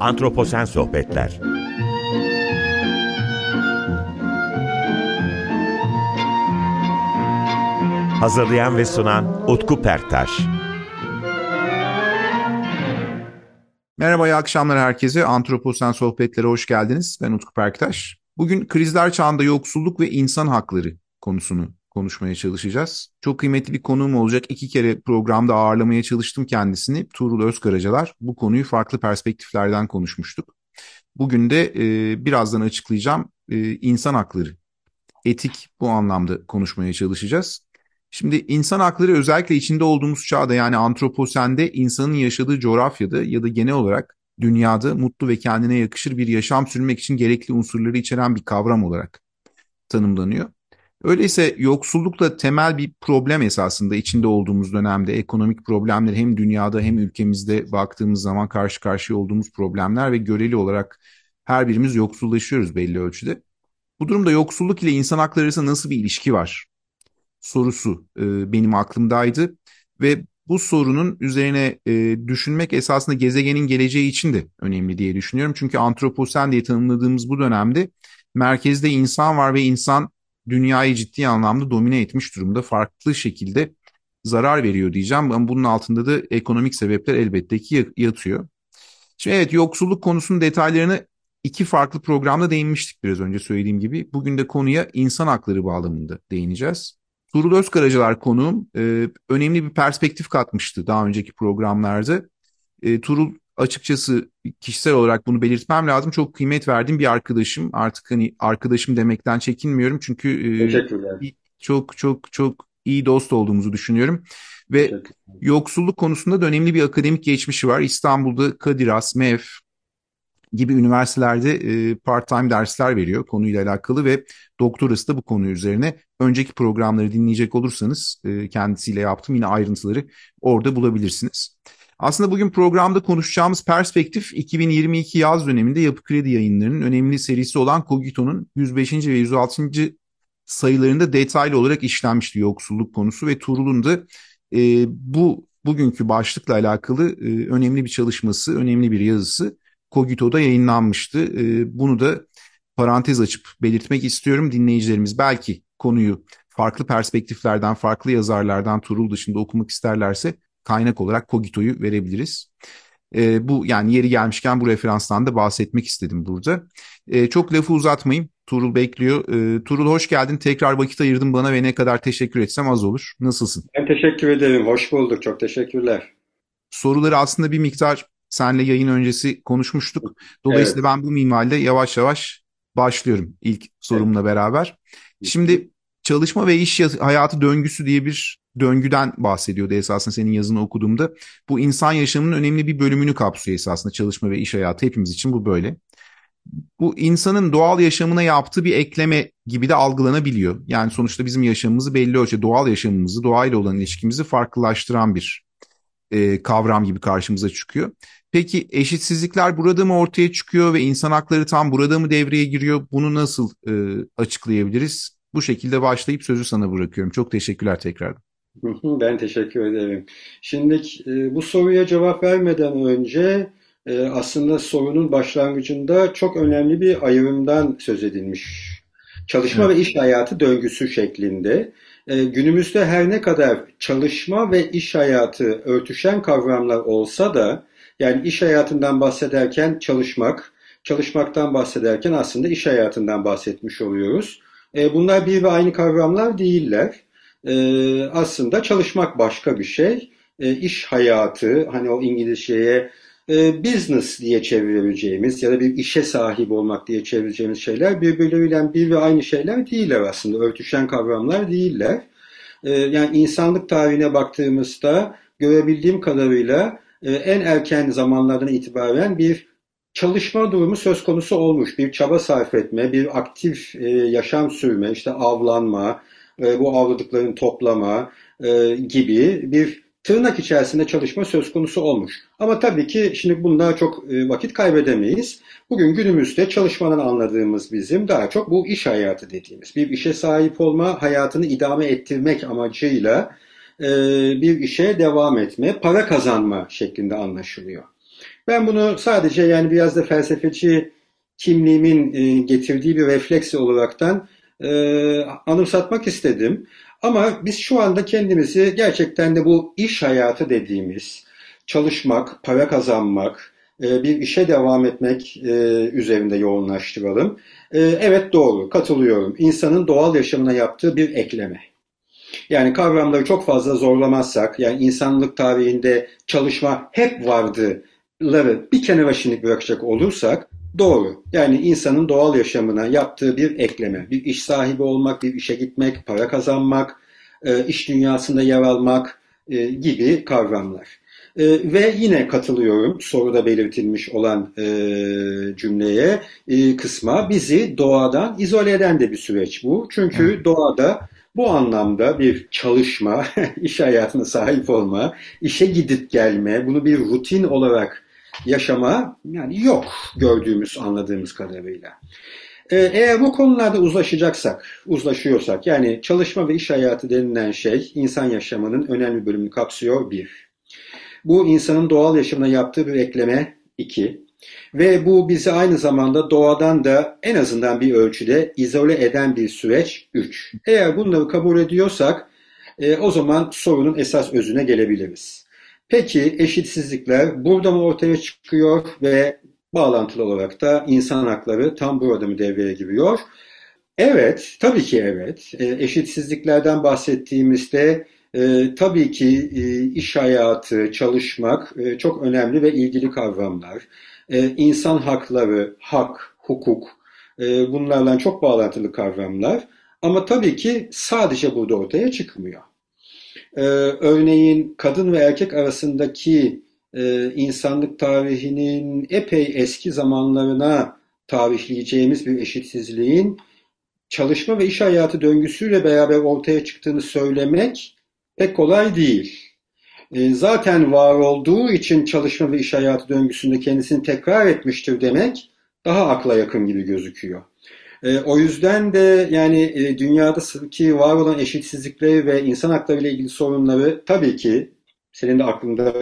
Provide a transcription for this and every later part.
Antroposen Sohbetler Hazırlayan ve sunan Utku Perktaş Merhaba, iyi akşamlar herkese. Antroposen Sohbetlere hoş geldiniz. Ben Utku Perktaş. Bugün krizler çağında yoksulluk ve insan hakları konusunu konuşmaya çalışacağız. Çok kıymetli bir konuğum olacak. İki kere programda ağırlamaya çalıştım kendisini. Tuğrul Özkaracalar. Bu konuyu farklı perspektiflerden konuşmuştuk. Bugün de e, birazdan açıklayacağım e, insan hakları, etik bu anlamda konuşmaya çalışacağız. Şimdi insan hakları özellikle içinde olduğumuz çağda yani antroposende insanın yaşadığı coğrafyada ya da genel olarak dünyada mutlu ve kendine yakışır bir yaşam sürmek için gerekli unsurları içeren bir kavram olarak tanımlanıyor. Öyleyse yoksulluk da temel bir problem esasında içinde olduğumuz dönemde ekonomik problemler hem dünyada hem ülkemizde baktığımız zaman karşı karşıya olduğumuz problemler ve göreli olarak her birimiz yoksullaşıyoruz belli ölçüde. Bu durumda yoksulluk ile insan hakları arasında nasıl bir ilişki var sorusu e, benim aklımdaydı ve bu sorunun üzerine e, düşünmek esasında gezegenin geleceği için de önemli diye düşünüyorum. Çünkü antroposen diye tanımladığımız bu dönemde merkezde insan var ve insan dünyayı ciddi anlamda domine etmiş durumda. Farklı şekilde zarar veriyor diyeceğim. Ama bunun altında da ekonomik sebepler elbette ki yatıyor. Şimdi evet yoksulluk konusunun detaylarını iki farklı programda değinmiştik biraz önce söylediğim gibi. Bugün de konuya insan hakları bağlamında değineceğiz. Tuğrul Özkaracalar konuğum e, önemli bir perspektif katmıştı daha önceki programlarda. E, Tuğrul açıkçası kişisel olarak bunu belirtmem lazım. Çok kıymet verdiğim bir arkadaşım. Artık hani arkadaşım demekten çekinmiyorum çünkü e, çok çok çok iyi dost olduğumuzu düşünüyorum. Ve yoksulluk konusunda da önemli bir akademik geçmişi var. İstanbul'da Kadir Has, MEF, gibi üniversitelerde e, part-time dersler veriyor konuyla alakalı ve doktorası da bu konu üzerine. Önceki programları dinleyecek olursanız e, kendisiyle yaptım yine ayrıntıları orada bulabilirsiniz. Aslında bugün programda konuşacağımız perspektif 2022 yaz döneminde Yapı Kredi yayınlarının önemli serisi olan Kogito'nun 105. ve 106. sayılarında detaylı olarak işlenmişti yoksulluk konusu ve Tuğrul'un da e, bu bugünkü başlıkla alakalı e, önemli bir çalışması, önemli bir yazısı Kogito'da yayınlanmıştı. E, bunu da parantez açıp belirtmek istiyorum. Dinleyicilerimiz belki konuyu farklı perspektiflerden, farklı yazarlardan Turul dışında okumak isterlerse kaynak olarak Kogito'yu verebiliriz. E, bu yani yeri gelmişken bu referanstan da bahsetmek istedim burada. E, çok lafı uzatmayayım. Turul bekliyor. E, Turul hoş geldin. Tekrar vakit ayırdın bana ve ne kadar teşekkür etsem az olur. Nasılsın? Ben teşekkür ederim. Hoş bulduk. Çok teşekkürler. Soruları aslında bir miktar senle yayın öncesi konuşmuştuk. Dolayısıyla evet. ben bu minvalde yavaş yavaş başlıyorum ilk sorumla evet. beraber. Şimdi çalışma ve iş hayatı döngüsü diye bir döngüden bahsediyordu esasında senin yazını okuduğumda. Bu insan yaşamının önemli bir bölümünü kapsıyor esasında çalışma ve iş hayatı hepimiz için bu böyle. Bu insanın doğal yaşamına yaptığı bir ekleme gibi de algılanabiliyor. Yani sonuçta bizim yaşamımızı belli ölçüde doğal yaşamımızı, doğayla olan ilişkimizi farklılaştıran bir e, kavram gibi karşımıza çıkıyor. Peki eşitsizlikler burada mı ortaya çıkıyor ve insan hakları tam burada mı devreye giriyor? Bunu nasıl e, açıklayabiliriz? Bu şekilde başlayıp sözü sana bırakıyorum. Çok teşekkürler tekrar. Ben teşekkür ederim. Şimdi e, bu soruya cevap vermeden önce e, aslında sorunun başlangıcında çok önemli bir ayrımdan söz edilmiş. Çalışma evet. ve iş hayatı döngüsü şeklinde. E, günümüzde her ne kadar çalışma ve iş hayatı örtüşen kavramlar olsa da yani iş hayatından bahsederken çalışmak, çalışmaktan bahsederken aslında iş hayatından bahsetmiş oluyoruz. E, bunlar bir ve aynı kavramlar değiller. E, aslında çalışmak başka bir şey. E, iş hayatı, hani o İngilizceye e, business diye çevirebileceğimiz ya da bir işe sahip olmak diye çevireceğimiz şeyler birbirleriyle bir ve aynı şeyler değiller aslında. Örtüşen kavramlar değiller. E, yani insanlık tarihine baktığımızda görebildiğim kadarıyla e, en erken zamanlardan itibaren bir çalışma durumu söz konusu olmuş. Bir çaba sarf etme, bir aktif e, yaşam sürme, işte avlanma, e, bu avladıklarını toplama gibi bir tırnak içerisinde çalışma söz konusu olmuş. Ama tabii ki şimdi bunda çok vakit kaybedemeyiz. Bugün günümüzde çalışmadan anladığımız bizim daha çok bu iş hayatı dediğimiz bir işe sahip olma, hayatını idame ettirmek amacıyla e, bir işe devam etme, para kazanma şeklinde anlaşılıyor. Ben bunu sadece yani biraz da felsefeci kimliğimin e, getirdiği bir refleks olaraktan e, anımsatmak istedim. Ama biz şu anda kendimizi gerçekten de bu iş hayatı dediğimiz çalışmak, para kazanmak, e, bir işe devam etmek e, üzerinde yoğunlaştıralım. E, evet doğru, katılıyorum. İnsanın doğal yaşamına yaptığı bir ekleme. Yani kavramları çok fazla zorlamazsak, yani insanlık tarihinde çalışma hep vardıları bir kenara şimdi bırakacak olursak, doğru. Yani insanın doğal yaşamına yaptığı bir ekleme, bir iş sahibi olmak, bir işe gitmek, para kazanmak, iş dünyasında yer almak gibi kavramlar. E, ve yine katılıyorum soruda belirtilmiş olan e, cümleye, e, kısma. Bizi doğadan izole eden de bir süreç bu. Çünkü evet. doğada bu anlamda bir çalışma, iş hayatına sahip olma, işe gidip gelme, bunu bir rutin olarak yaşama yani yok gördüğümüz, anladığımız kadarıyla. Ee, eğer bu konularda uzlaşacaksak, uzlaşıyorsak yani çalışma ve iş hayatı denilen şey insan yaşamının önemli bölümünü kapsıyor bir. Bu insanın doğal yaşamına yaptığı bir ekleme iki. Ve bu bizi aynı zamanda doğadan da en azından bir ölçüde izole eden bir süreç üç. Eğer bunları kabul ediyorsak e, o zaman sorunun esas özüne gelebiliriz. Peki eşitsizlikler burada mı ortaya çıkıyor ve bağlantılı olarak da insan hakları tam burada mı devreye giriyor? Evet, tabii ki evet. E, eşitsizliklerden bahsettiğimizde e, tabii ki e, iş hayatı, çalışmak çok önemli ve ilgili kavramlar. E, insan hakları, hak, hukuk e, bunlarla çok bağlantılı kavramlar. Ama tabii ki sadece burada ortaya çıkmıyor. E, örneğin kadın ve erkek arasındaki e, insanlık tarihinin epey eski zamanlarına tarihleyeceğimiz bir eşitsizliğin çalışma ve iş hayatı döngüsüyle beraber ortaya çıktığını söylemek pek kolay değil. E, zaten var olduğu için çalışma ve iş hayatı döngüsünde kendisini tekrar etmiştir demek daha akla yakın gibi gözüküyor. E, o yüzden de yani e, dünyadaki var olan eşitsizlikleri ve insan hakları ile ilgili sorunları tabii ki senin de aklında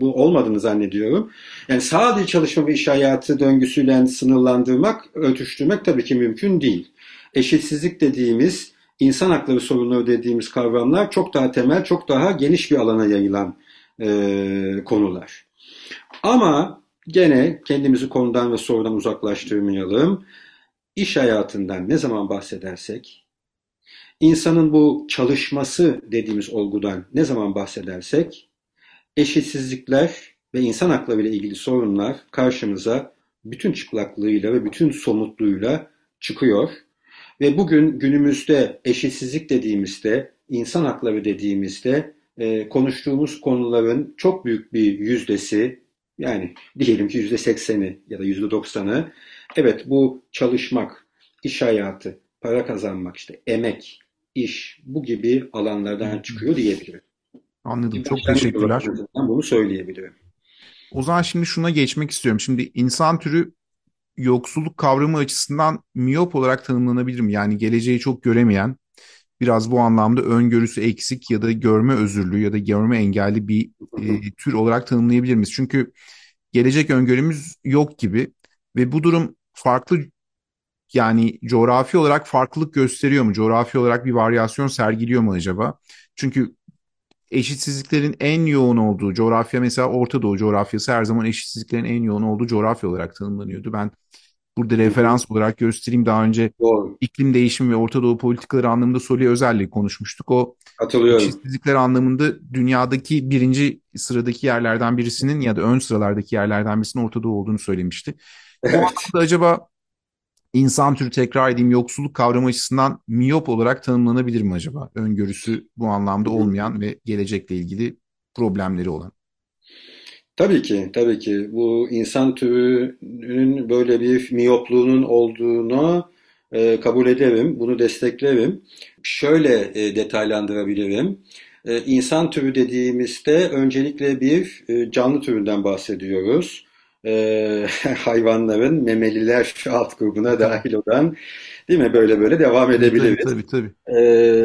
bu olmadığını zannediyorum. Yani sadece çalışma ve iş hayatı döngüsüyle sınırlandırmak, örtüştürmek tabii ki mümkün değil. Eşitsizlik dediğimiz insan hakları sorunları dediğimiz kavramlar çok daha temel, çok daha geniş bir alana yayılan e, konular. Ama gene kendimizi konudan ve sorudan uzaklaştırmayalım. İş hayatından ne zaman bahsedersek, insanın bu çalışması dediğimiz olgudan ne zaman bahsedersek, eşitsizlikler ve insan hakları ile ilgili sorunlar karşımıza bütün çıplaklığıyla ve bütün somutluğuyla çıkıyor. Ve bugün günümüzde eşitsizlik dediğimizde, insan hakları dediğimizde e, konuştuğumuz konuların çok büyük bir yüzdesi, yani diyelim ki yüzde sekseni ya da yüzde doksanı, evet bu çalışmak, iş hayatı, para kazanmak, işte emek, iş bu gibi alanlardan çıkıyor diyebilirim. Anladım. Çok teşekkürler. Bunu söyleyebilirim. O zaman şimdi şuna geçmek istiyorum. Şimdi insan türü yoksulluk kavramı açısından miyop olarak tanımlanabilir mi? Yani geleceği çok göremeyen, biraz bu anlamda öngörüsü eksik ya da görme özürlü ya da görme engelli bir e, tür olarak tanımlayabilir miyiz? Çünkü gelecek öngörümüz yok gibi ve bu durum farklı yani coğrafi olarak farklılık gösteriyor mu? Coğrafi olarak bir varyasyon sergiliyor mu acaba? Çünkü eşitsizliklerin en yoğun olduğu coğrafya mesela Orta Doğu coğrafyası her zaman eşitsizliklerin en yoğun olduğu coğrafya olarak tanımlanıyordu. Ben burada referans olarak göstereyim. Daha önce Doğru. iklim değişimi ve Orta Doğu politikaları anlamında Soli Özel'le konuşmuştuk. O eşitsizlikler anlamında dünyadaki birinci sıradaki yerlerden birisinin ya da ön sıralardaki yerlerden birisinin Orta Doğu olduğunu söylemişti. Evet. O anlamda acaba insan türü tekrar edeyim yoksulluk kavramı açısından miyop olarak tanımlanabilir mi acaba? Öngörüsü bu anlamda olmayan ve gelecekle ilgili problemleri olan. Tabii ki, tabii ki. Bu insan türünün böyle bir miyopluğunun olduğunu e, kabul ederim, bunu desteklerim. Şöyle e, detaylandırabilirim. E, insan türü dediğimizde öncelikle bir e, canlı türünden bahsediyoruz e, hayvanların memeliler alt grubuna dahil olan değil mi? Böyle böyle devam edebiliriz. Tabii tabii. E,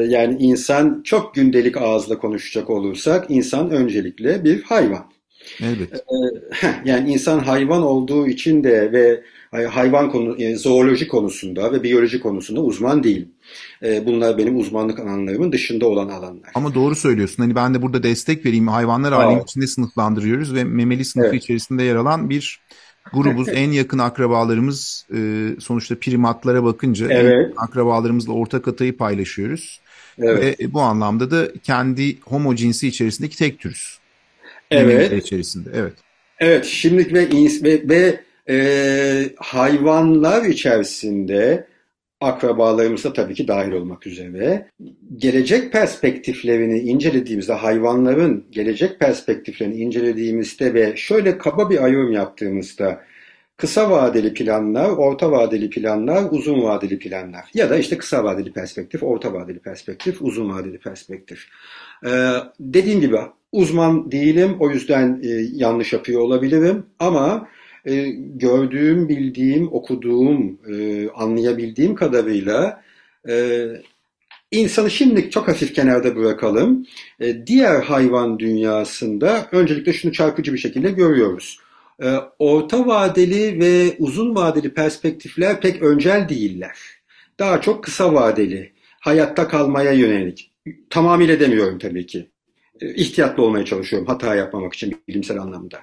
yani insan çok gündelik ağızla konuşacak olursak insan öncelikle bir hayvan. Elbette. Yani insan hayvan olduğu için de ve hayvan konu, yani zooloji konusunda ve biyoloji konusunda uzman değilim. Bunlar benim uzmanlık alanlarımın dışında olan alanlar. Ama doğru söylüyorsun. Hani ben de burada destek vereyim. Hayvanlar alemi içinde sınıflandırıyoruz ve memeli sınıfı evet. içerisinde yer alan bir grubuz. en yakın akrabalarımız sonuçta primatlara bakınca evet. akrabalarımızla ortak atayı paylaşıyoruz. Evet. Ve bu anlamda da kendi homo cinsi içerisindeki tek türüz. Evet. içerisinde. Evet. Evet. Şimdi ve, ve, ve e, hayvanlar içerisinde akrabalarımız da tabii ki dahil olmak üzere gelecek perspektiflerini incelediğimizde hayvanların gelecek perspektiflerini incelediğimizde ve şöyle kaba bir ayrım yaptığımızda kısa vadeli planlar, orta vadeli planlar, uzun vadeli planlar ya da işte kısa vadeli perspektif, orta vadeli perspektif, uzun vadeli perspektif. Ee, dediğim gibi uzman değilim o yüzden e, yanlış yapıyor olabilirim ama e, gördüğüm, bildiğim, okuduğum, e, anlayabildiğim kadarıyla e, insanı şimdilik çok hafif kenarda bırakalım. E, diğer hayvan dünyasında öncelikle şunu çarpıcı bir şekilde görüyoruz. E, orta vadeli ve uzun vadeli perspektifler pek öncel değiller. Daha çok kısa vadeli, hayatta kalmaya yönelik. Tamamıyla demiyorum tabii ki. E, ihtiyatlı olmaya çalışıyorum hata yapmamak için bilimsel anlamda.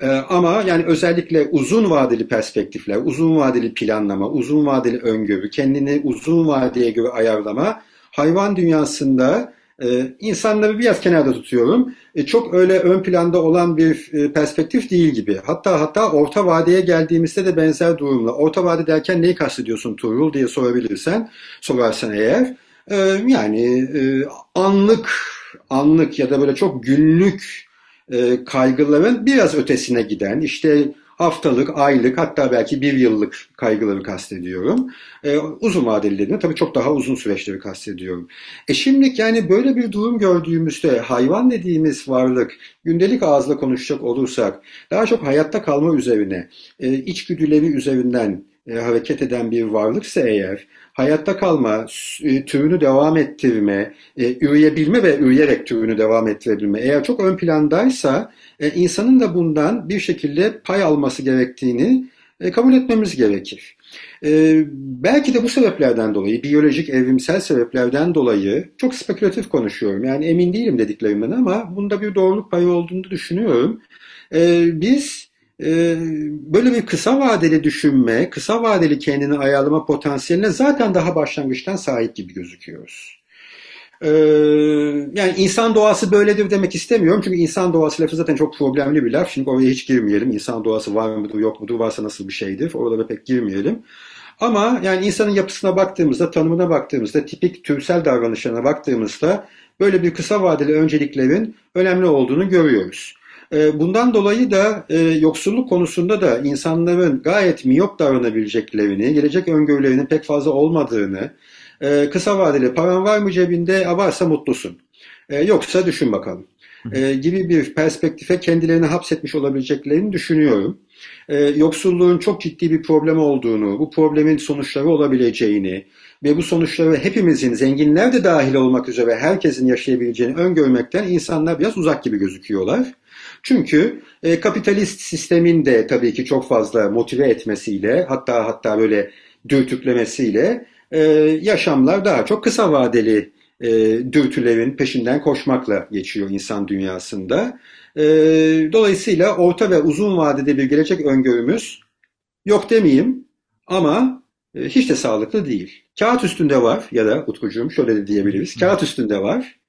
Ee, ama yani özellikle uzun vadeli perspektifler, uzun vadeli planlama, uzun vadeli öngörü, kendini uzun vadeye göre ayarlama hayvan dünyasında e, insanları biraz kenarda tutuyorum. E, çok öyle ön planda olan bir e, perspektif değil gibi. Hatta hatta orta vadeye geldiğimizde de benzer durumla. Orta vade derken neyi kastediyorsun Tuğrul diye sorabilirsen, sorarsan eğer. E, yani e, anlık, anlık ya da böyle çok günlük e, kaygıların biraz ötesine giden işte haftalık, aylık hatta belki bir yıllık kaygıları kastediyorum. E, uzun vadelilerini tabii çok daha uzun süreçleri kastediyorum. E şimdi yani böyle bir durum gördüğümüzde hayvan dediğimiz varlık gündelik ağızla konuşacak olursak daha çok hayatta kalma üzerine, e, içgüdüleri üzerinden e, hareket eden bir varlıksa eğer hayatta kalma, e, türünü devam ettirme, e, üreyebilme ve üreyerek türünü devam ettirebilme eğer çok ön plandaysa e, insanın da bundan bir şekilde pay alması gerektiğini e, kabul etmemiz gerekir. E, belki de bu sebeplerden dolayı, biyolojik, evrimsel sebeplerden dolayı çok spekülatif konuşuyorum. Yani emin değilim dediklerimden ama bunda bir doğruluk payı olduğunu düşünüyorum. E, biz böyle bir kısa vadeli düşünme, kısa vadeli kendini ayarlama potansiyeline zaten daha başlangıçtan sahip gibi gözüküyoruz. Ee, yani insan doğası böyledir demek istemiyorum. Çünkü insan doğası lafı zaten çok problemli bir laf. Şimdi oraya hiç girmeyelim. İnsan doğası var mıdır yok mudur varsa nasıl bir şeydir. Oralara pek girmeyelim. Ama yani insanın yapısına baktığımızda, tanımına baktığımızda, tipik türsel davranışlarına baktığımızda böyle bir kısa vadeli önceliklerin önemli olduğunu görüyoruz. Ee, bundan dolayı da e, yoksulluk konusunda da insanların gayet miyop davranabileceklerini, gelecek öngörülerinin pek fazla olmadığını, e, kısa vadeli paran var mı cebinde, varsa mutlusun. E, yoksa düşün bakalım. gibi bir perspektife kendilerini hapsetmiş olabileceklerini düşünüyorum. yoksulluğun çok ciddi bir problem olduğunu, bu problemin sonuçları olabileceğini ve bu sonuçları hepimizin, zenginler de dahil olmak üzere herkesin yaşayabileceğini öngörmekten insanlar biraz uzak gibi gözüküyorlar. Çünkü e, kapitalist sistemin de tabii ki çok fazla motive etmesiyle hatta hatta böyle dürtüklemesiyle e, yaşamlar daha çok kısa vadeli e, dürtülerin peşinden koşmakla geçiyor insan dünyasında. E, dolayısıyla orta ve uzun vadede bir gelecek öngörümüz yok demeyeyim ama e, hiç de sağlıklı değil. Kağıt üstünde var ya da Utkucuğum şöyle de diyebiliriz. Kağıt üstünde var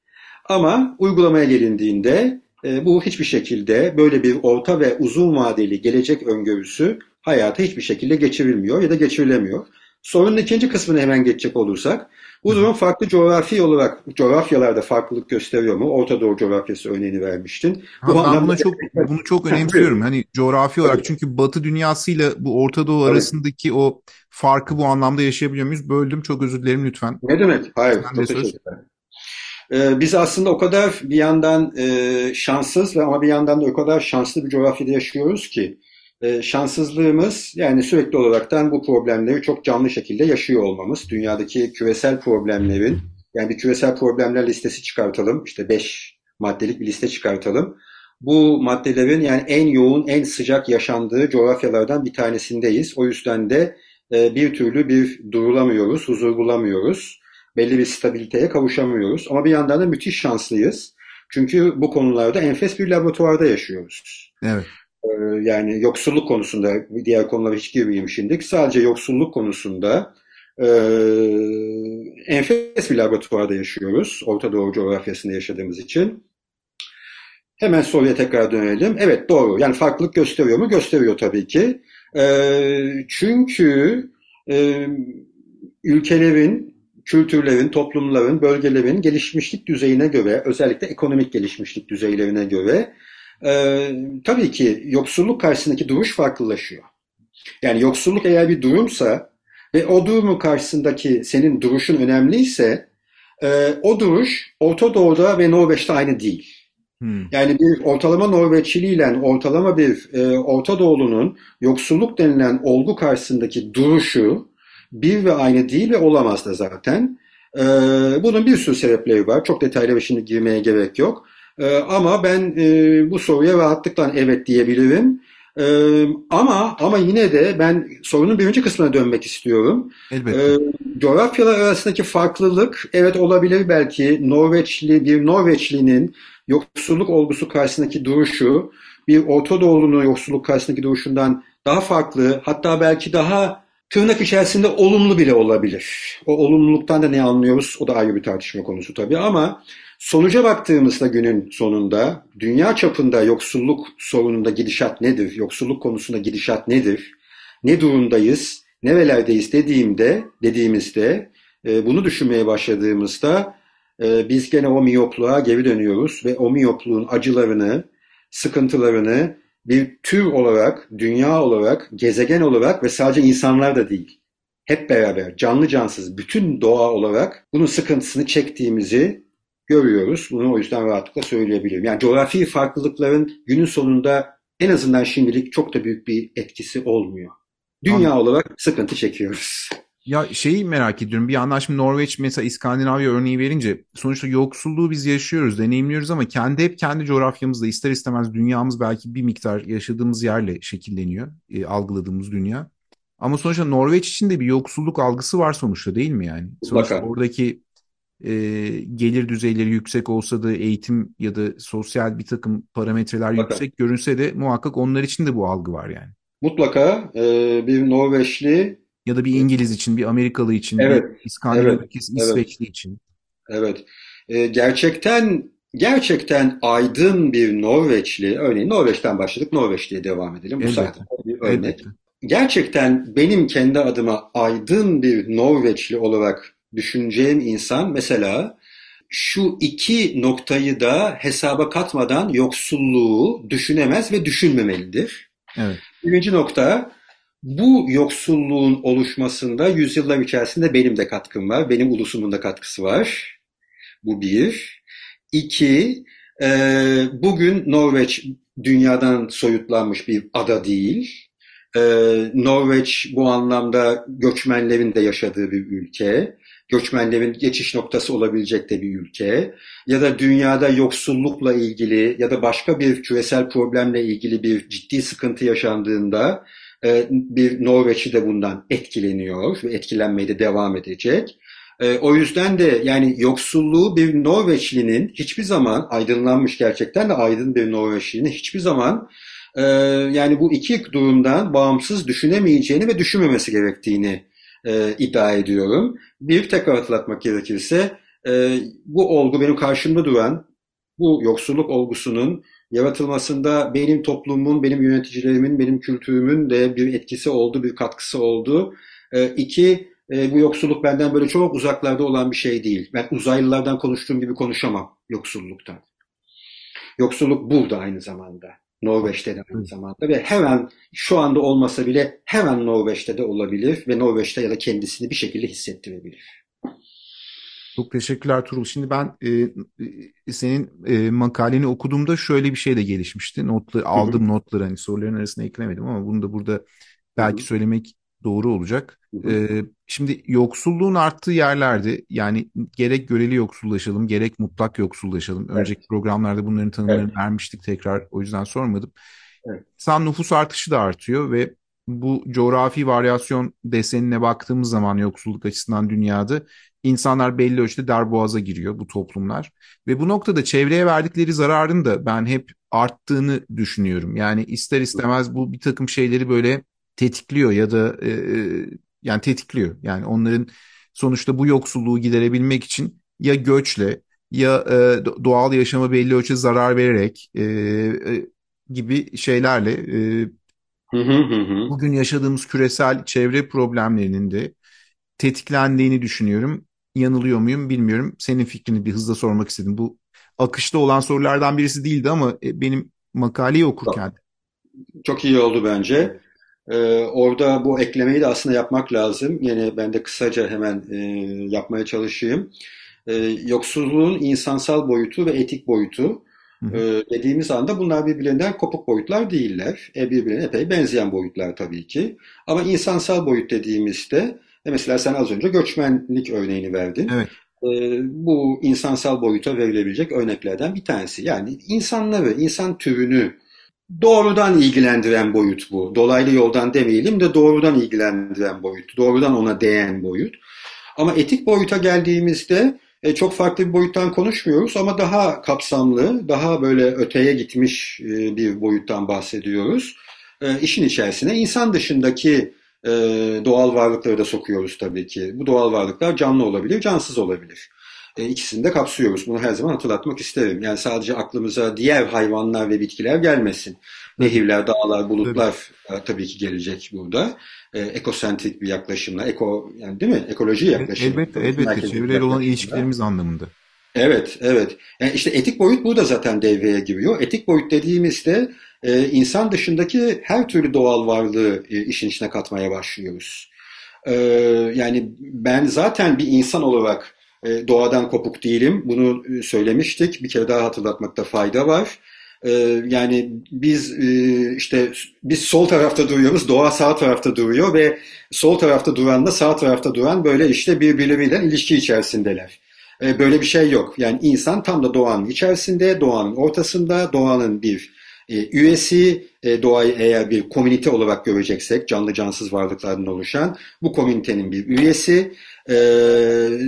ama uygulamaya gelindiğinde bu hiçbir şekilde böyle bir orta ve uzun vadeli gelecek öngörüsü hayata hiçbir şekilde geçirilmiyor ya da geçirilemiyor. Sorunun ikinci kısmını hemen geçecek olursak, bu durum farklı coğrafi olarak, coğrafyalarda farklılık gösteriyor mu? Orta Doğu coğrafyası örneğini vermiştin. Bu ha, ben buna çok, bunu çok önemsiyorum. Hani coğrafi olarak evet. çünkü Batı dünyasıyla bu Orta Doğu evet. arasındaki o farkı bu anlamda yaşayabiliyor muyuz? Böldüm çok özür dilerim lütfen. Ne demek? Hayır. Çok teşekkür ederim. Ee, biz aslında o kadar bir yandan e, şanssız ve ama bir yandan da o kadar şanslı bir coğrafyada yaşıyoruz ki e, şanssızlığımız yani sürekli olaraktan bu problemleri çok canlı şekilde yaşıyor olmamız. Dünyadaki küresel problemlerin yani bir küresel problemler listesi çıkartalım. işte beş maddelik bir liste çıkartalım. bu maddelerin yani en yoğun, en sıcak yaşandığı coğrafyalardan bir tanesindeyiz. O yüzden de e, bir türlü bir durulamıyoruz, huzur bulamıyoruz. Belli bir stabiliteye kavuşamıyoruz. Ama bir yandan da müthiş şanslıyız. Çünkü bu konularda enfes bir laboratuvarda yaşıyoruz. Evet. E, yani yoksulluk konusunda, diğer konulara hiç girmeyeyim şimdi. Sadece yoksulluk konusunda e, enfes bir laboratuvarda yaşıyoruz. Orta Doğu coğrafyasında yaşadığımız için. Hemen soruya tekrar dönelim. Evet doğru. Yani farklılık gösteriyor mu? Gösteriyor tabii ki. E, çünkü e, ülkelerin, kültürlerin, toplumların, bölgelerin gelişmişlik düzeyine göre, özellikle ekonomik gelişmişlik düzeylerine göre e, tabii ki yoksulluk karşısındaki duruş farklılaşıyor. Yani yoksulluk eğer bir durumsa ve o durumun karşısındaki senin duruşun önemliyse e, o duruş Orta Doğu'da ve Norveç'te aynı değil. Hmm. Yani bir ortalama Norveçli ile ortalama bir e, Orta Doğulu'nun yoksulluk denilen olgu karşısındaki duruşu bir ve aynı değil ve olamaz da zaten. E, bunun bir sürü sebepleri var. Çok detaylı ve şimdi girmeye gerek yok. E, ama ben e, bu soruya rahatlıkla evet diyebilirim. Ee, ama ama yine de ben sorunun birinci kısmına dönmek istiyorum. Elbette. Ee, coğrafyalar arasındaki farklılık evet olabilir belki Norveçli bir Norveçlinin yoksulluk olgusu karşısındaki duruşu bir Orta Doğulu'nun yoksulluk karşısındaki duruşundan daha farklı hatta belki daha tırnak içerisinde olumlu bile olabilir. O olumluluktan da ne anlıyoruz o da ayrı bir tartışma konusu tabii ama sonuca baktığımızda günün sonunda dünya çapında yoksulluk sorununda gidişat nedir? Yoksulluk konusunda gidişat nedir? Ne durumdayız? Nerelerdeyiz dediğimde, dediğimizde e, bunu düşünmeye başladığımızda e, biz gene o miyopluğa geri dönüyoruz ve o miyopluğun acılarını, sıkıntılarını bir tür olarak, dünya olarak, gezegen olarak ve sadece insanlar da değil, hep beraber canlı cansız bütün doğa olarak bunun sıkıntısını çektiğimizi görüyoruz. Bunu o yüzden rahatlıkla söyleyebilirim. Yani coğrafi farklılıkların günün sonunda en azından şimdilik çok da büyük bir etkisi olmuyor. Dünya Anladım. olarak sıkıntı çekiyoruz. Ya şeyi merak ediyorum. Bir yandan şimdi Norveç mesela İskandinavya örneği verince sonuçta yoksulluğu biz yaşıyoruz, deneyimliyoruz ama kendi hep kendi coğrafyamızda ister istemez dünyamız belki bir miktar yaşadığımız yerle şekilleniyor. E, algıladığımız dünya. Ama sonuçta Norveç için de bir yoksulluk algısı var sonuçta değil mi yani? Sonuçta oradaki e, gelir düzeyleri yüksek olsa da eğitim ya da sosyal bir takım parametreler Bakalım. yüksek görünse de muhakkak onlar için de bu algı var yani. Mutlaka e, bir Norveçli ya da bir İngiliz için, bir Amerikalı için, evet, bir İskandinav evet, ülkesi, İsveçli evet. için. Evet. E, gerçekten gerçekten aydın bir Norveçli, örneğin Norveç'ten başladık, Norveç diye devam edelim. Bu zaten bir örnek. Elbette. Gerçekten benim kendi adıma aydın bir Norveçli olarak düşüneceğim insan mesela şu iki noktayı da hesaba katmadan yoksulluğu düşünemez ve düşünmemelidir. Evet. Birinci nokta bu yoksulluğun oluşmasında yüzyıllar içerisinde benim de katkım var. Benim ulusumun da katkısı var. Bu bir. İki, e, bugün Norveç dünyadan soyutlanmış bir ada değil. E, Norveç bu anlamda göçmenlerin de yaşadığı bir ülke. Göçmenlerin geçiş noktası olabilecek de bir ülke. Ya da dünyada yoksullukla ilgili ya da başka bir küresel problemle ilgili bir ciddi sıkıntı yaşandığında bir Norveç'i de bundan etkileniyor ve etkilenmeye de devam edecek. E, o yüzden de yani yoksulluğu bir Norveçlinin hiçbir zaman aydınlanmış gerçekten de aydın bir Norveçlinin hiçbir zaman e, yani bu iki durumdan bağımsız düşünemeyeceğini ve düşünmemesi gerektiğini iddia ediyorum. Bir tekrar hatırlatmak gerekirse bu olgu benim karşımda duran bu yoksulluk olgusunun yaratılmasında benim toplumun, benim yöneticilerimin, benim kültürümün de bir etkisi oldu, bir katkısı oldu. E, iki, e, bu yoksulluk benden böyle çok uzaklarda olan bir şey değil. Ben uzaylılardan konuştuğum gibi konuşamam yoksulluktan. Yoksulluk burada aynı zamanda. Norveç'te de aynı zamanda ve hemen şu anda olmasa bile hemen Norveç'te de olabilir ve Norveç'te ya da kendisini bir şekilde hissettirebilir. Çok teşekkürler Turul. Şimdi ben e, e, senin e, makaleni okuduğumda şöyle bir şey de gelişmişti. Notları aldım Hı-hı. notları hani soruların arasına eklemedim ama bunu da burada belki Hı-hı. söylemek doğru olacak. E, Şimdi yoksulluğun arttığı yerlerde yani gerek göreli yoksullaşalım gerek mutlak yoksullaşalım. Evet. Önceki programlarda bunların tanımlarını evet. vermiştik tekrar o yüzden sormadım. Evet. İnsan nüfus artışı da artıyor ve bu coğrafi varyasyon desenine baktığımız zaman yoksulluk açısından dünyada insanlar belli ölçüde darboğaza giriyor bu toplumlar. Ve bu noktada çevreye verdikleri zararın da ben hep arttığını düşünüyorum. Yani ister istemez bu bir takım şeyleri böyle tetikliyor ya da e, e yani tetikliyor. Yani onların sonuçta bu yoksulluğu giderebilmek için ya göçle ya e, doğal yaşama belli ölçüde zarar vererek e, e, gibi şeylerle e, bugün yaşadığımız küresel çevre problemlerinin de tetiklendiğini düşünüyorum. Yanılıyor muyum bilmiyorum. Senin fikrini bir hızla sormak istedim. Bu akışta olan sorulardan birisi değildi ama e, benim makaleyi okurken. Çok iyi oldu bence. Ee, orada bu eklemeyi de aslında yapmak lazım. Yine ben de kısaca hemen e, yapmaya çalışayım. Ee, yoksulluğun insansal boyutu ve etik boyutu. E, dediğimiz anda bunlar birbirlerinden kopuk boyutlar değiller. E, birbirine epey benzeyen boyutlar tabii ki. Ama insansal boyut dediğimizde e, mesela sen az önce göçmenlik örneğini verdin. Evet. E, bu insansal boyuta verilebilecek örneklerden bir tanesi. Yani insanları, insan türünü doğrudan ilgilendiren boyut bu. Dolaylı yoldan demeyelim de doğrudan ilgilendiren boyut. Doğrudan ona değen boyut. Ama etik boyuta geldiğimizde e, çok farklı bir boyuttan konuşmuyoruz ama daha kapsamlı, daha böyle öteye gitmiş e, bir boyuttan bahsediyoruz. E, işin içerisine insan dışındaki e, doğal varlıkları da sokuyoruz tabii ki. Bu doğal varlıklar canlı olabilir, cansız olabilir. E, ikisini de kapsıyoruz. Bunu her zaman hatırlatmak isterim. Yani sadece aklımıza diğer hayvanlar ve bitkiler gelmesin. Nehirler, dağlar, bulutlar tabii, tabii ki gelecek burada. E, ekosentrik bir yaklaşımla, eko yani değil mi? Ekoloji yaklaşımı. Elbette, elbette. Çevreyle olan ilişkilerimiz anlamında. Evet, evet. Yani işte etik boyut burada zaten devreye giriyor. Etik boyut dediğimizde e, insan dışındaki her türlü doğal varlığı e, işin içine katmaya başlıyoruz. E, yani ben zaten bir insan olarak e, doğadan kopuk değilim. Bunu e, söylemiştik. Bir kere daha hatırlatmakta fayda var. E, yani biz işte biz sol tarafta duruyoruz, doğa sağ tarafta duruyor ve sol tarafta duranla sağ tarafta duran böyle işte birbirleriyle ilişki içerisindeler. Böyle bir şey yok. Yani insan tam da doğanın içerisinde, doğanın ortasında, doğanın bir üyesi, doğayı eğer bir komünite olarak göreceksek, canlı cansız varlıklardan oluşan bu komünitenin bir üyesi e,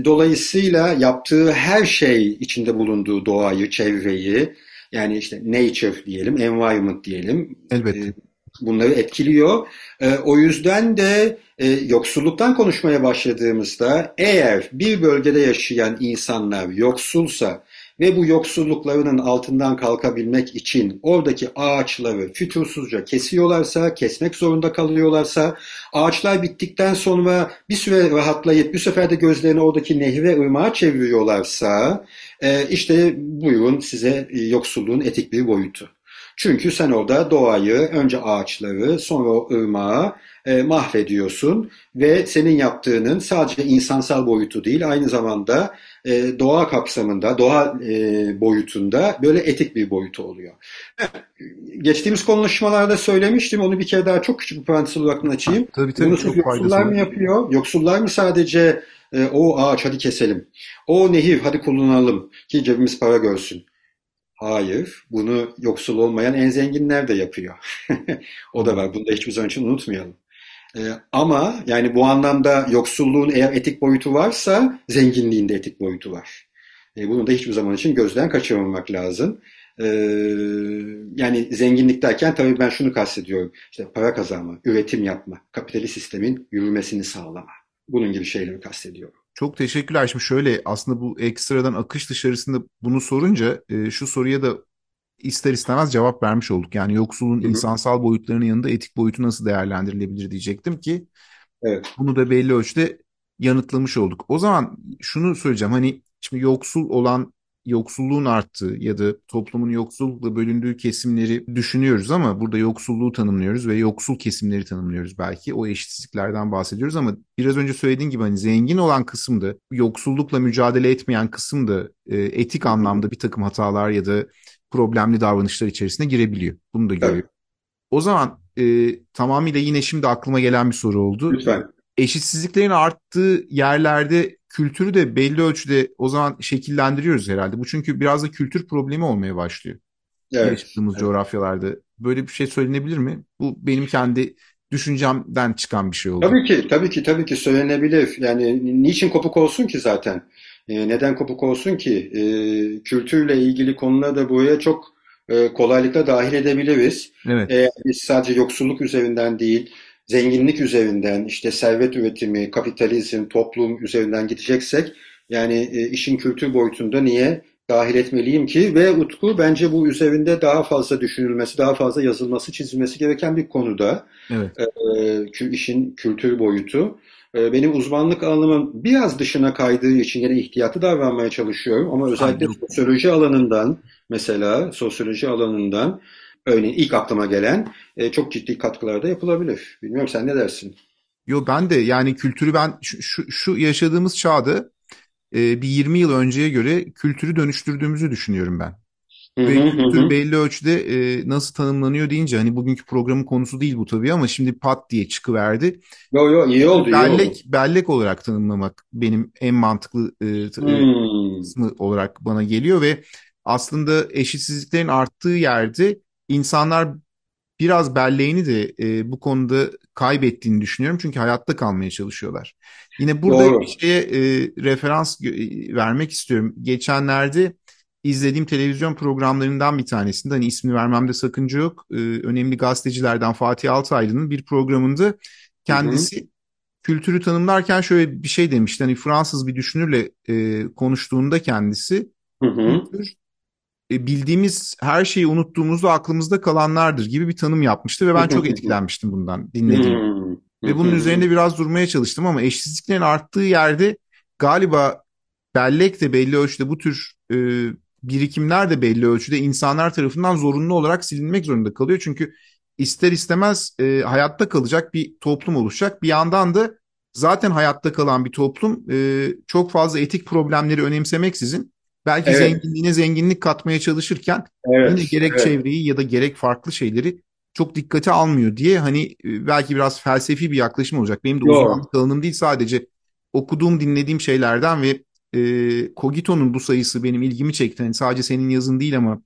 dolayısıyla yaptığı her şey içinde bulunduğu doğayı, çevreyi yani işte nature diyelim, environment diyelim. Elbette. E, bunları etkiliyor. E, o yüzden de e, yoksulluktan konuşmaya başladığımızda eğer bir bölgede yaşayan insanlar yoksulsa ve bu yoksulluklarının altından kalkabilmek için oradaki ağaçları fütursuzca kesiyorlarsa, kesmek zorunda kalıyorlarsa, ağaçlar bittikten sonra bir süre rahatlayıp bir seferde gözlerini oradaki nehre, ırmağa çeviriyorlarsa, e, işte buyurun size yoksulluğun etik bir boyutu. Çünkü sen orada doğayı, önce ağaçları, sonra o ırmağı e, mahvediyorsun ve senin yaptığının sadece insansal boyutu değil, aynı zamanda e, doğa kapsamında, doğa e, boyutunda böyle etik bir boyutu oluyor. Geçtiğimiz konuşmalarda söylemiştim, onu bir kere daha çok küçük bir parantez olarak açayım. Tabii, tabii, Bunu çok yoksullar mı yapıyor? Yoksullar mı sadece e, o ağaç hadi keselim, o nehir hadi kullanalım ki cebimiz para görsün. Hayır, bunu yoksul olmayan en zenginler de yapıyor. o da var. Bunu da hiçbir zaman için unutmayalım. Ee, ama yani bu anlamda yoksulluğun eğer etik boyutu varsa zenginliğin de etik boyutu var. Ee, bunu da hiçbir zaman için gözden kaçırmamak lazım. Ee, yani zenginlik derken tabii ben şunu kastediyorum. İşte para kazanma, üretim yapma, kapitalist sistemin yürümesini sağlama. Bunun gibi şeyleri kastediyorum. Çok teşekkürler. Şimdi şöyle aslında bu ekstradan akış dışarısında bunu sorunca e, şu soruya da ister istemez cevap vermiş olduk. Yani yoksulun Hı-hı. insansal boyutlarının yanında etik boyutu nasıl değerlendirilebilir diyecektim ki evet. bunu da belli ölçüde yanıtlamış olduk. O zaman şunu söyleyeceğim hani şimdi yoksul olan yoksulluğun arttığı ya da toplumun yoksullukla bölündüğü kesimleri düşünüyoruz ama burada yoksulluğu tanımlıyoruz ve yoksul kesimleri tanımlıyoruz belki. O eşitsizliklerden bahsediyoruz ama biraz önce söylediğin gibi hani zengin olan kısım da yoksullukla mücadele etmeyen kısım da e, etik anlamda bir takım hatalar ya da problemli davranışlar içerisine girebiliyor. Bunu da görüyor. Evet. O zaman e, tamamıyla yine şimdi aklıma gelen bir soru oldu. Lütfen. eşitsizliklerin arttığı yerlerde kültürü de belli ölçüde o zaman şekillendiriyoruz herhalde. Bu çünkü biraz da kültür problemi olmaya başlıyor. Evet. Yaşadığımız evet. coğrafyalarda. Böyle bir şey söylenebilir mi? Bu benim kendi düşüncemden çıkan bir şey oldu. Tabii ki, tabii ki, tabii ki söylenebilir. Yani niçin kopuk olsun ki zaten? E, neden kopuk olsun ki? E, kültürle ilgili konuları da buraya çok e, kolaylıkla dahil edebiliriz. Evet. Eğer biz sadece yoksulluk üzerinden değil, zenginlik üzerinden, işte servet üretimi, kapitalizm, toplum üzerinden gideceksek, yani e, işin kültür boyutunda niye dahil etmeliyim ki? Ve Utku bence bu üzerinde daha fazla düşünülmesi, daha fazla yazılması, çizilmesi gereken bir konuda. Evet. E, işin kültür boyutu. E, benim uzmanlık alanımın biraz dışına kaydığı için yine ihtiyatlı davranmaya çalışıyorum. Ama özellikle Aynen. sosyoloji alanından, mesela sosyoloji alanından örneğin ilk aklıma gelen e, çok ciddi katkılar da yapılabilir. Bilmiyorum sen ne dersin? Yo ben de yani kültürü ben şu, şu, şu yaşadığımız çağda e, bir 20 yıl önceye göre kültürü dönüştürdüğümüzü düşünüyorum ben. Ve kültür belli ölçüde e, nasıl tanımlanıyor deyince hani bugünkü programın konusu değil bu tabii ama şimdi pat diye çıkıverdi. Yo yo iyi oldu iyi oldu. Bellek bellek olarak tanımlamak benim en mantıklı e, e, Hmm. kısmı olarak bana geliyor ve aslında eşitsizliklerin arttığı yerde insanlar biraz belleğini de e, bu konuda kaybettiğini düşünüyorum. Çünkü hayatta kalmaya çalışıyorlar. Yine burada Doğru. bir şeye e, referans vermek istiyorum. Geçenlerde izlediğim televizyon programlarından bir tanesinde hani ismini vermemde sakınca yok. E, önemli gazetecilerden Fatih Altaylı'nın bir programında Hı hı. kendisi kültürü tanımlarken şöyle bir şey demişti. Hani Fransız bir düşünürle e, konuştuğunda kendisi Hı hı. kültür e, bildiğimiz her şeyi unuttuğumuzda aklımızda kalanlardır gibi bir tanım yapmıştı ve ben çok etkilenmiştim bundan dinlediğim. Hmm. Hı Ve bunun hı. üzerinde biraz durmaya çalıştım ama eşitsizliklerin arttığı yerde galiba bellek de belli ölçüde bu tür e, birikimler de belli ölçüde insanlar tarafından zorunlu olarak silinmek zorunda kalıyor. Çünkü ister istemez e, hayatta kalacak bir toplum oluşacak. Bir yandan da zaten hayatta kalan bir toplum e, çok fazla etik problemleri önemsemeksizin belki Evet. zenginliğine zenginlik katmaya çalışırken yine Evet. gerek Evet. çevreyi ya da gerek farklı şeyleri çok dikkate almıyor diye hani e, belki biraz felsefi bir yaklaşım olacak. Benim de Yo. uzmanlık alanım değil sadece okuduğum, dinlediğim şeylerden ve e, Cogito'nun bu sayısı benim ilgimi çekti. Hani sadece senin yazın değil ama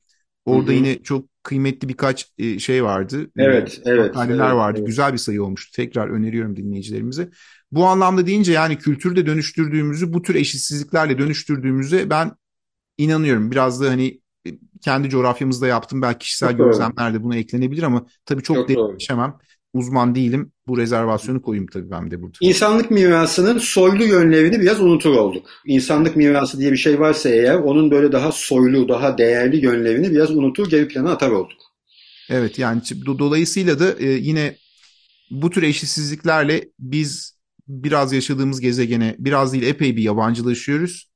orada hı. yine çok kıymetli birkaç e, şey vardı. E, Evet, evet, makaleler evet, vardı. evet. Güzel bir sayı olmuştu. Tekrar öneriyorum dinleyicilerimize. Bu anlamda deyince yani kültürü de dönüştürdüğümüzü, bu tür eşitsizliklerle dönüştürdüğümüze ben inanıyorum. Biraz da hani kendi coğrafyamızda yaptım. Belki kişisel Çok gözlemler de buna eklenebilir ama tabii çok Çok doğru. Uzman değilim. Bu rezervasyonu koyayım tabii ben de burada. İnsanlık mirasının soylu yönlerini biraz unutur olduk. İnsanlık mirası diye bir şey varsa eğer onun böyle daha soylu, daha değerli yönlerini biraz unutur, geri plana atar olduk. Evet yani do- dolayısıyla da e, yine bu tür eşitsizliklerle biz biraz yaşadığımız gezegene biraz değil epey bir yabancılaşıyoruz.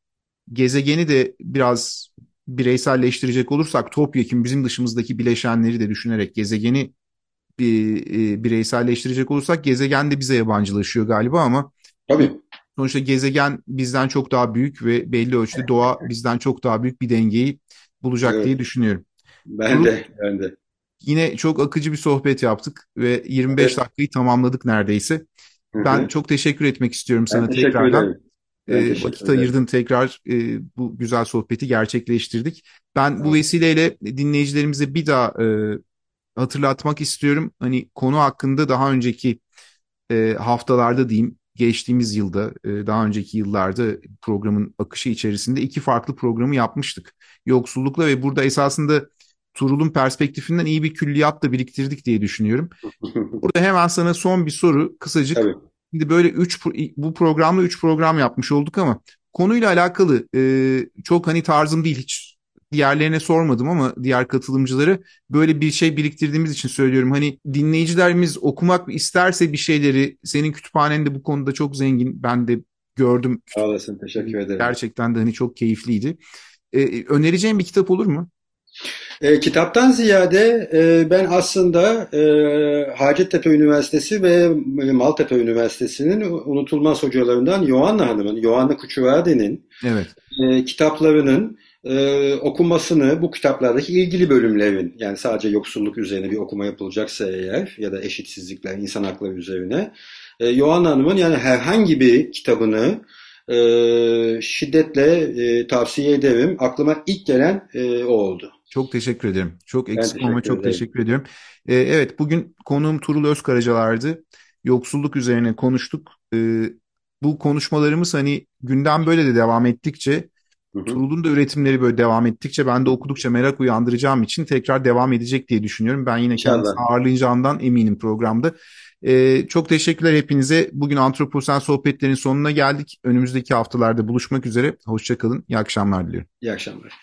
Gezegeni de biraz bireyselleştirecek olursak topyekun bizim dışımızdaki bileşenleri de düşünerek gezegeni bir, e, bireyselleştirecek olursak gezegen de bize yabancılaşıyor galiba ama Tabii. sonuçta gezegen bizden çok daha büyük ve belli ölçüde doğa bizden çok daha büyük bir dengeyi bulacak Evet. diye düşünüyorum. Ben Grup- de, ben de. Yine çok akıcı bir sohbet yaptık ve 25 Evet. dakikayı tamamladık neredeyse. Hı hı. Ben çok teşekkür etmek istiyorum sana Ben tekrardan. ederim. Teşekkür vakit ayırdın tekrar e, bu güzel sohbeti gerçekleştirdik. Ben bu Evet. vesileyle dinleyicilerimize bir daha e, hatırlatmak istiyorum. Hani konu hakkında daha önceki e, haftalarda diyeyim, geçtiğimiz yılda, e, daha önceki yıllarda programın akışı içerisinde iki farklı programı yapmıştık. Yoksullukla ve burada esasında Turul'un perspektifinden iyi bir külliyat da biriktirdik diye düşünüyorum. Burada hemen sana son bir soru, kısacık. Tabii. Şimdi böyle üç bu programda üç program yapmış olduk ama konuyla alakalı e, çok hani tarzım değil hiç diğerlerine sormadım ama diğer katılımcıları böyle bir şey biriktirdiğimiz için söylüyorum. Hani dinleyicilerimiz okumak isterse bir şeyleri senin kütüphanen de bu konuda çok zengin. Ben de gördüm. Sağ olasın. Teşekkür ederim. Gerçekten de hani çok keyifliydi. E, önereceğin bir kitap olur mu? E, kitaptan ziyade e, ben aslında e, Hacettepe Üniversitesi ve Maltepe Üniversitesi'nin unutulmaz hocalarından Yohanna Hanım'ın, Yohanna Kuçuvade'nin Evet. e, kitaplarının e, okunmasını bu kitaplardaki ilgili bölümlerin yani sadece yoksulluk üzerine bir okuma yapılacaksa eğer ya da eşitsizlikler, insan hakları üzerine e, Yohan Hanım'ın yani herhangi bir kitabını e, şiddetle e, tavsiye ederim. Aklıma ilk gelen e, o oldu. Çok teşekkür ederim. Çok eksik ama çok ederim. teşekkür ediyorum. Ee, evet bugün konuğum Turul Özkaracalar'dı. Yoksulluk üzerine konuştuk. Ee, bu konuşmalarımız hani gündem böyle de devam ettikçe Hı hı. Turul'un da üretimleri böyle devam ettikçe ben de okudukça merak uyandıracağım için tekrar devam edecek diye düşünüyorum. Ben yine kendisini İnşallah. eminim programda. Ee, çok teşekkürler hepinize. Bugün Antroposen sohbetlerin sonuna geldik. Önümüzdeki haftalarda buluşmak üzere. Hoşçakalın. İyi akşamlar diliyorum. İyi akşamlar.